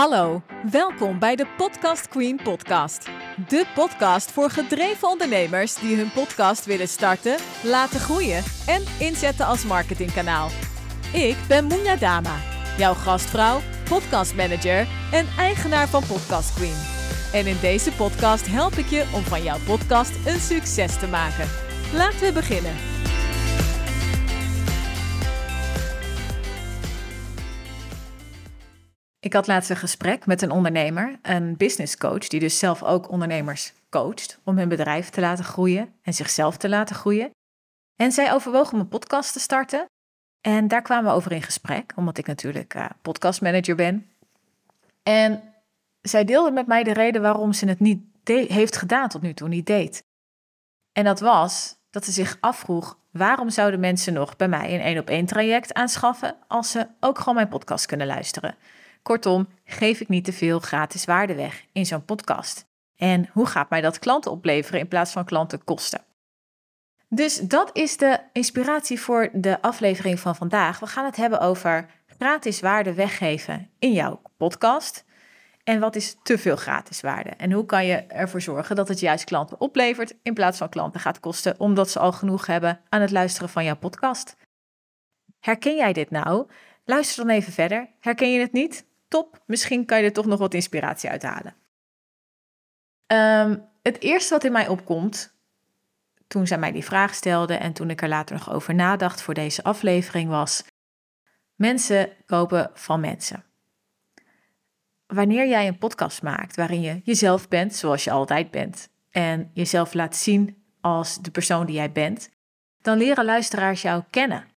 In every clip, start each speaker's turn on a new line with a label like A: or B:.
A: Hallo, welkom bij de Podcast Queen podcast. De podcast voor gedreven ondernemers die hun podcast willen starten, laten groeien en inzetten als marketingkanaal. Ik ben Moenja Dama, jouw gastvrouw, podcastmanager en eigenaar van Podcast Queen. En in deze podcast help ik je om van jouw podcast een succes te maken. Laten we beginnen. Ik had laatst een gesprek met een ondernemer, een business coach, die dus zelf ook ondernemers coacht om hun bedrijf te laten groeien en zichzelf te laten groeien. En zij overwoog om een podcast te starten. En daar kwamen we over in gesprek, omdat ik natuurlijk uh, podcastmanager ben. En zij deelde met mij de reden waarom ze het niet heeft gedaan tot nu toe, niet deed. En dat was dat ze zich afvroeg: waarom zouden mensen nog bij mij een één op één traject aanschaffen als ze ook gewoon mijn podcast kunnen luisteren? Kortom, geef ik niet te veel gratis waarde weg in zo'n podcast? En hoe gaat mij dat klanten opleveren in plaats van klanten kosten? Dus dat is de inspiratie voor de aflevering van vandaag. We gaan het hebben over gratis waarde weggeven in jouw podcast. En wat is te veel gratis waarde? En hoe kan je ervoor zorgen dat het juist klanten oplevert in plaats van klanten gaat kosten, omdat ze al genoeg hebben aan het luisteren van jouw podcast? Herken jij dit nou? Luister dan even verder. Herken je het niet? Top, misschien kan je er toch nog wat inspiratie uithalen. Um, het eerste wat in mij opkomt, toen zij mij die vraag stelde en toen ik er later nog over nadacht voor deze aflevering, was: mensen kopen van mensen. Wanneer jij een podcast maakt waarin je jezelf bent zoals je altijd bent en jezelf laat zien als de persoon die jij bent, dan leren luisteraars jou kennen.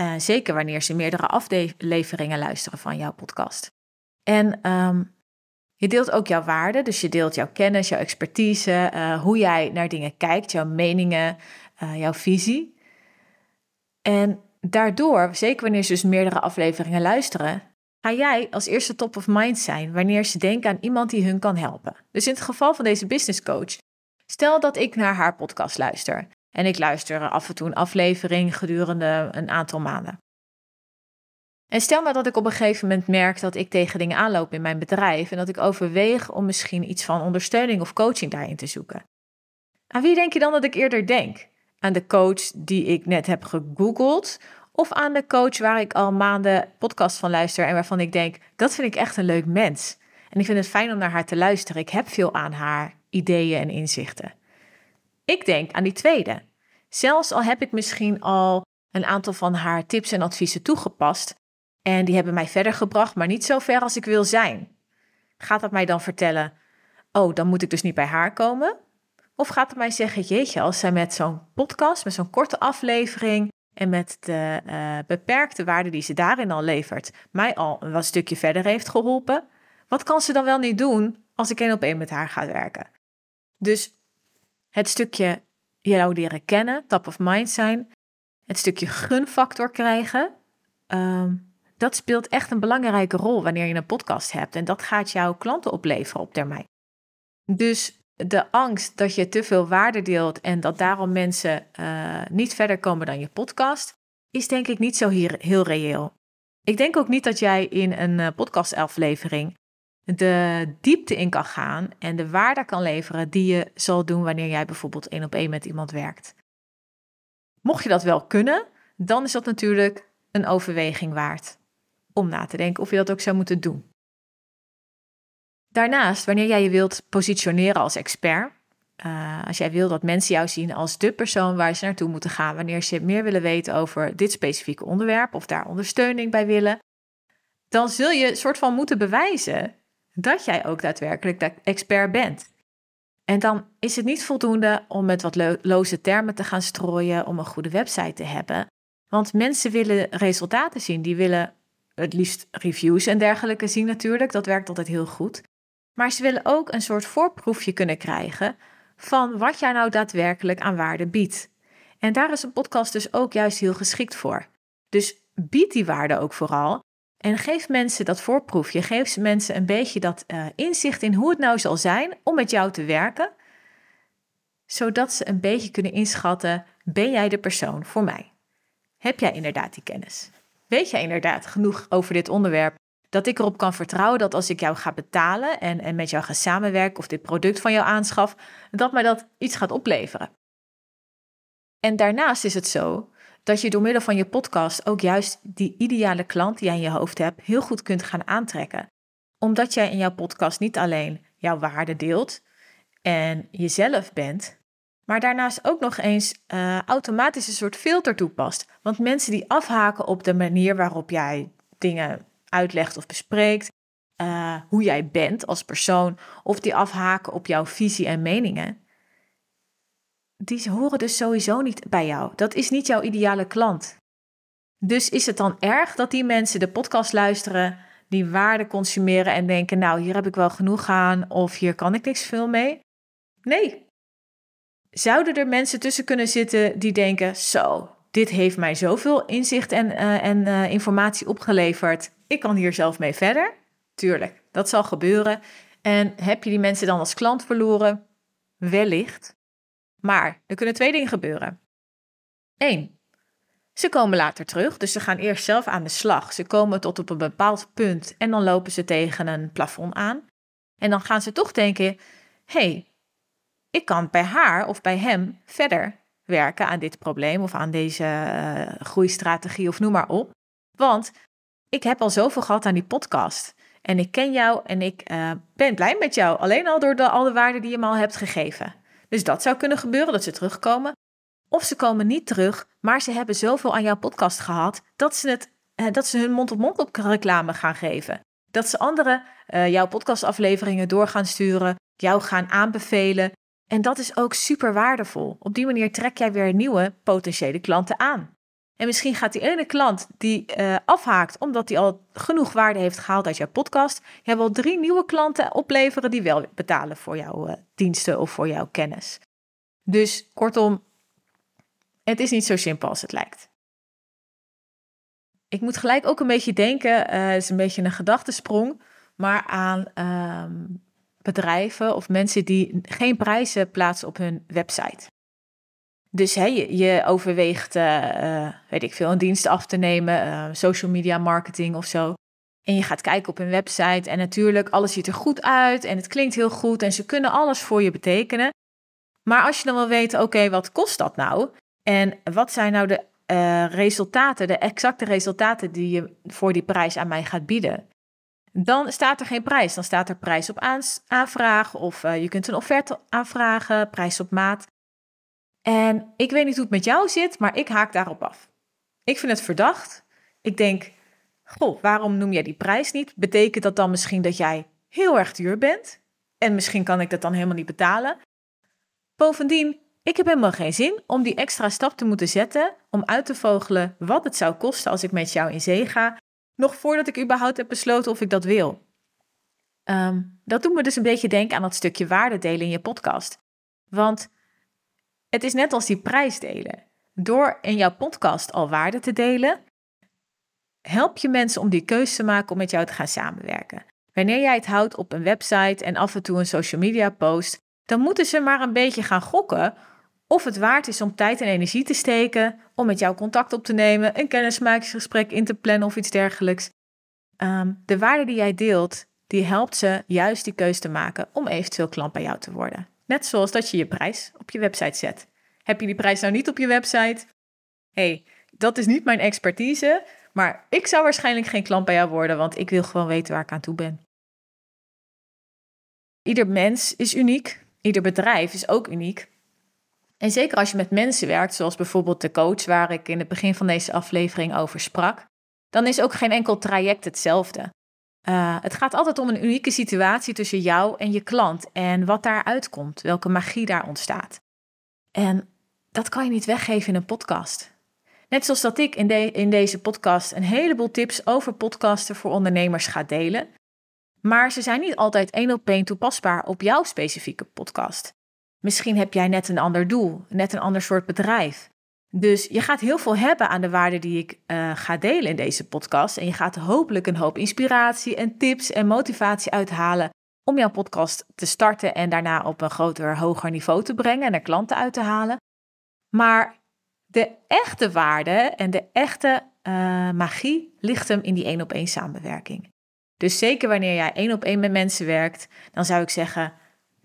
A: Uh, zeker wanneer ze meerdere afleveringen luisteren van jouw podcast. En um, je deelt ook jouw waarden, dus je deelt jouw kennis, jouw expertise, uh, hoe jij naar dingen kijkt, jouw meningen, uh, jouw visie. En daardoor, zeker wanneer ze dus meerdere afleveringen luisteren, ga jij als eerste top of mind zijn wanneer ze denken aan iemand die hun kan helpen. Dus in het geval van deze business coach, stel dat ik naar haar podcast luister. En ik luister af en toe een aflevering gedurende een aantal maanden. En stel nou dat ik op een gegeven moment merk dat ik tegen dingen aanloop in mijn bedrijf en dat ik overweeg om misschien iets van ondersteuning of coaching daarin te zoeken. Aan wie denk je dan dat ik eerder denk? Aan de coach die ik net heb gegoogeld of aan de coach waar ik al maanden podcast van luister en waarvan ik denk, dat vind ik echt een leuk mens. En ik vind het fijn om naar haar te luisteren. Ik heb veel aan haar ideeën en inzichten. Ik denk aan die tweede. Zelfs al heb ik misschien al een aantal van haar tips en adviezen toegepast en die hebben mij verder gebracht, maar niet zo ver als ik wil zijn. Gaat dat mij dan vertellen, oh, dan moet ik dus niet bij haar komen? Of gaat het mij zeggen, jeetje, als zij met zo'n podcast, met zo'n korte aflevering en met de uh, beperkte waarde die ze daarin al levert, mij al een wat stukje verder heeft geholpen, wat kan ze dan wel niet doen als ik één op één met haar ga werken? Dus het stukje jou leren kennen, top of mind zijn, het stukje gunfactor krijgen, ehm, dat speelt echt een belangrijke rol wanneer je een podcast hebt. En dat gaat jouw klanten opleveren op termijn. Dus de angst dat je te veel waarde deelt en dat daarom mensen uh, niet verder komen dan je podcast, is denk ik niet zo hier, heel reëel. Ik denk ook niet dat jij in een uh, podcastaflevering de diepte in kan gaan en de waarde kan leveren die je zal doen wanneer jij bijvoorbeeld één op één met iemand werkt. Mocht je dat wel kunnen, dan is dat natuurlijk een overweging waard om na te denken of je dat ook zou moeten doen. Daarnaast, wanneer jij je wilt positioneren als expert, uh, als jij wil dat mensen jou zien als de persoon waar ze naartoe moeten gaan wanneer ze meer willen weten over dit specifieke onderwerp of daar ondersteuning bij willen, dan zul je soort van moeten bewijzen dat jij ook daadwerkelijk de expert bent. En dan is het niet voldoende om met wat loze termen te gaan strooien om een goede website te hebben. Want mensen willen resultaten zien. Die willen het liefst reviews en dergelijke zien natuurlijk. Dat werkt altijd heel goed. Maar ze willen ook een soort voorproefje kunnen krijgen van wat jij nou daadwerkelijk aan waarde biedt. En daar is een podcast dus ook juist heel geschikt voor. Dus bied die waarde ook vooral en geef mensen dat voorproefje. Geef mensen een beetje dat uh, inzicht in hoe het nou zal zijn om met jou te werken. Zodat ze een beetje kunnen inschatten: ben jij de persoon voor mij? Heb jij inderdaad die kennis? Weet jij inderdaad genoeg over dit onderwerp Dat ik erop kan vertrouwen dat als ik jou ga betalen en, en met jou ga samenwerken of dit product van jou aanschaf, dat mij dat iets gaat opleveren. En daarnaast is het zo dat je door middel van je podcast ook juist die ideale klant die jij in je hoofd hebt heel goed kunt gaan aantrekken. Omdat jij in jouw podcast niet alleen jouw waarde deelt en jezelf bent, maar daarnaast ook nog eens uh, automatisch een soort filter toepast. Want mensen die afhaken op de manier waarop jij dingen uitlegt of bespreekt, uh, hoe jij bent als persoon, of die afhaken op jouw visie en meningen, die horen dus sowieso niet bij jou. Dat is niet jouw ideale klant. Dus is het dan erg dat die mensen de podcast luisteren, die waarde consumeren en denken: Nou, hier heb ik wel genoeg aan, of hier kan ik niks veel mee? Nee. Zouden er mensen tussen kunnen zitten die denken: Zo, dit heeft mij zoveel inzicht en, uh, en uh, informatie opgeleverd. Ik kan hier zelf mee verder. Tuurlijk, dat zal gebeuren. En heb je die mensen dan als klant verloren? Wellicht. Maar er kunnen twee dingen gebeuren. Eén, ze komen later terug, dus ze gaan eerst zelf aan de slag. Ze komen tot op een bepaald punt en dan lopen ze tegen een plafond aan. En dan gaan ze toch denken: hey, ik kan bij haar of bij hem verder werken aan dit probleem of aan deze uh, groeistrategie of noem maar op. Want ik heb al zoveel gehad aan die podcast. En ik ken jou en ik uh, ben blij met jou. Alleen al door de, al de waarden die je me al hebt gegeven. Dus dat zou kunnen gebeuren, dat ze terugkomen. Of ze komen niet terug, maar ze hebben zoveel aan jouw podcast gehad dat ze, het, eh, dat ze hun mond-op-mond op reclame gaan geven. Dat ze anderen uh, jouw podcastafleveringen door gaan sturen, jou gaan aanbevelen. En dat is ook super waardevol. Op die manier trek jij weer nieuwe potentiële klanten aan. En misschien gaat die ene klant die uh, afhaakt omdat hij al genoeg waarde heeft gehaald uit jouw podcast, hebt wel drie nieuwe klanten opleveren die wel betalen voor jouw uh, diensten of voor jouw kennis. Dus kortom, het is niet zo simpel als het lijkt. Ik moet gelijk ook een beetje denken, het is een beetje een gedachtesprong, maar aan ehm, bedrijven of mensen die geen prijzen plaatsen op hun website. Dus hè, je, overweegt, uh, weet ik veel, een dienst af te nemen, uh, social media marketing of zo. En je gaat kijken op hun website en natuurlijk, alles ziet er goed uit en het klinkt heel goed en ze kunnen alles voor je betekenen. Maar als je dan wil weten, oké, wat kost dat nou? En wat zijn nou de resultaten, de exacte resultaten die je voor die prijs aan mij gaat bieden? Dan staat er geen prijs. Dan staat er prijs op aanvraag of je kunt een offerte aanvragen, prijs op maat. En ik weet niet hoe het met jou zit, maar ik haak daarop af. Ik vind het verdacht. Ik denk, goh, waarom noem jij die prijs niet? Betekent dat dan misschien dat jij heel erg duur bent? En misschien kan ik dat dan helemaal niet betalen. Bovendien, ik heb helemaal geen zin om die extra stap te moeten zetten om uit te vogelen wat het zou kosten als ik met jou in zee ga, nog voordat ik überhaupt heb besloten of ik dat wil. Ehm, dat doet me dus een beetje denken aan dat stukje waarde delen in je podcast. Want het is net als die prijs delen. Door in jouw podcast al waarde te delen, help je mensen om die keuze te maken om met jou te gaan samenwerken. Wanneer jij het houdt op een website en af en toe een social media post, dan moeten ze maar een beetje gaan gokken of het waard is om tijd en energie te steken om met jou contact op te nemen, een kennismakingsgesprek in te plannen of iets dergelijks. Ehm, de waarde die jij deelt, die helpt ze juist die keuze te maken om eventueel klant bij jou te worden. Net zoals dat je je prijs op je website zet. Heb je die prijs nou niet op je website? hey, dat is niet mijn expertise, maar ik zou waarschijnlijk geen klant bij jou worden, want ik wil gewoon weten waar ik aan toe ben. Ieder mens is uniek, ieder bedrijf is ook uniek. En zeker als je met mensen werkt, zoals bijvoorbeeld de coach waar ik in het begin van deze aflevering over sprak, dan is ook geen enkel traject hetzelfde. Uh, het gaat altijd om een unieke situatie tussen jou en je klant en wat daaruit komt, welke magie daar ontstaat. En dat kan je niet weggeven in een podcast. Net zoals dat ik in deze podcast een heleboel tips over podcasten voor ondernemers ga delen. Maar ze zijn niet altijd één op één toepasbaar op jouw specifieke podcast. Misschien heb jij net een ander doel, net een ander soort bedrijf. Dus je gaat heel veel hebben aan de waarden die ik uh, ga delen in deze podcast. En je gaat hopelijk een hoop inspiratie en tips en motivatie uithalen om jouw podcast te starten en daarna op een groter, hoger niveau te brengen en er klanten uit te halen. Maar de echte waarde en de echte uh, magie ligt hem in die één op één samenwerking. Dus zeker wanneer jij één op één met mensen werkt, dan zou ik zeggen: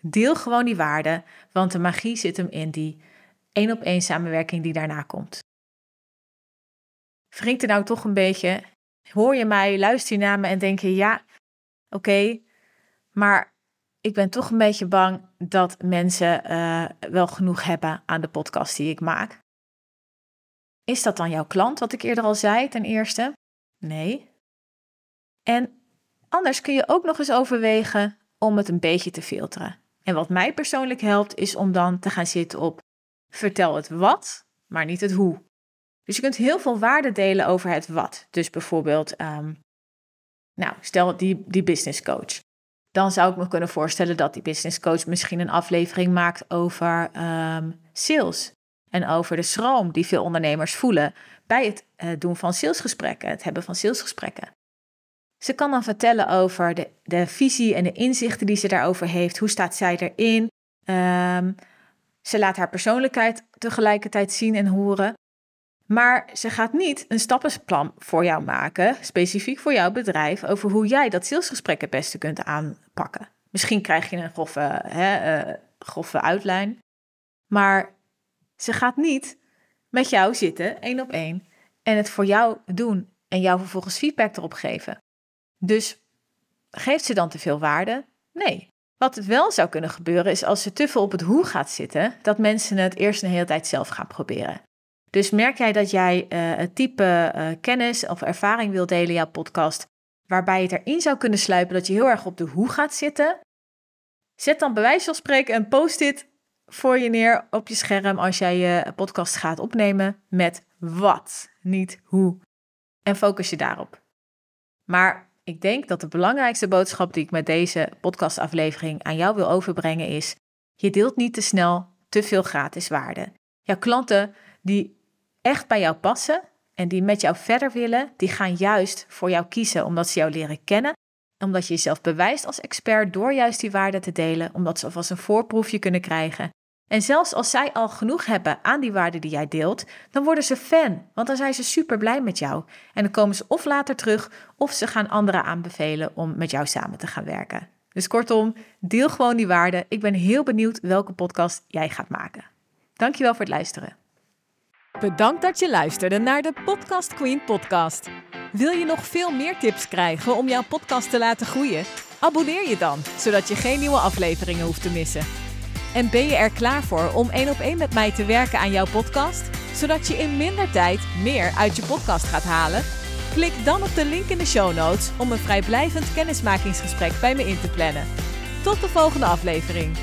A: deel gewoon die waarde, want de magie zit hem in die één op één samenwerking die daarna komt. Wringt er nou toch een beetje? Hoor je mij, luister je naar me en denk je: ja, oké, maar ik ben toch een beetje bang dat mensen uh, wel genoeg hebben aan de podcast die ik maak. Is dat dan jouw klant, wat ik eerder al zei, ten eerste? Nee. En anders kun je ook nog eens overwegen om het een beetje te filteren. En wat mij persoonlijk helpt, is om dan te gaan zitten op vertel het wat, maar niet het hoe. Dus je kunt heel veel waarde delen over het wat. Dus bijvoorbeeld, um, nou, stel die, die business coach. Dan zou ik me kunnen voorstellen dat die business coach misschien een aflevering maakt over um, sales. En over de schroom die veel ondernemers voelen bij het uh, doen van salesgesprekken, het hebben van salesgesprekken. Ze kan dan vertellen over de, de visie en de inzichten die ze daarover heeft. Hoe staat zij erin? Um, ze laat haar persoonlijkheid tegelijkertijd zien en horen. Maar ze gaat niet een stappenplan voor jou maken, specifiek voor jouw bedrijf, over hoe jij dat salesgesprek het beste kunt aanpakken. Misschien krijg je een grove, hè, uh, grove uitlijn. Maar ze gaat niet met jou zitten, één op één, en het voor jou doen en jou vervolgens feedback erop geven. Dus geeft ze dan te veel waarde? Nee. Wat het wel zou kunnen gebeuren is als ze te veel op het hoe gaat zitten, dat mensen het eerst een hele tijd zelf gaan proberen. Dus merk jij dat jij uh, het type uh, kennis of ervaring wil delen in jouw podcast, waarbij het erin zou kunnen sluipen dat je heel erg op de hoe gaat zitten? Zet dan bij wijze van spreken een post-it voor je neer op je scherm als jij je podcast gaat opnemen met wat, niet hoe. En focus je daarop. Maar ik denk dat de belangrijkste boodschap die ik met deze podcastaflevering aan jou wil overbrengen is: je deelt niet te snel te veel gratis waarde. Jouw klanten die echt bij jou passen en die met jou verder willen, die gaan juist voor jou kiezen omdat ze jou leren kennen, omdat je jezelf bewijst als expert door juist die waarde te delen, omdat ze alvast een voorproefje kunnen krijgen en zelfs als zij al genoeg hebben aan die waarde die jij deelt, dan worden ze fan, want dan zijn ze super blij met jou. En dan komen ze of later terug, of ze gaan anderen aanbevelen om met jou samen te gaan werken. Dus kortom, deel gewoon die waarde. Ik ben heel benieuwd welke podcast jij gaat maken. Dankjewel voor het luisteren.
B: Bedankt dat je luisterde naar de Podcast Queen podcast. Wil je nog veel meer tips krijgen om jouw podcast te laten groeien? Abonneer je dan, zodat je geen nieuwe afleveringen hoeft te missen. En ben je er klaar voor om één op één met mij te werken aan jouw podcast? Zodat je in minder tijd meer uit je podcast gaat halen? Klik dan op de link in de show notes om een vrijblijvend kennismakingsgesprek bij me in te plannen. Tot de volgende aflevering.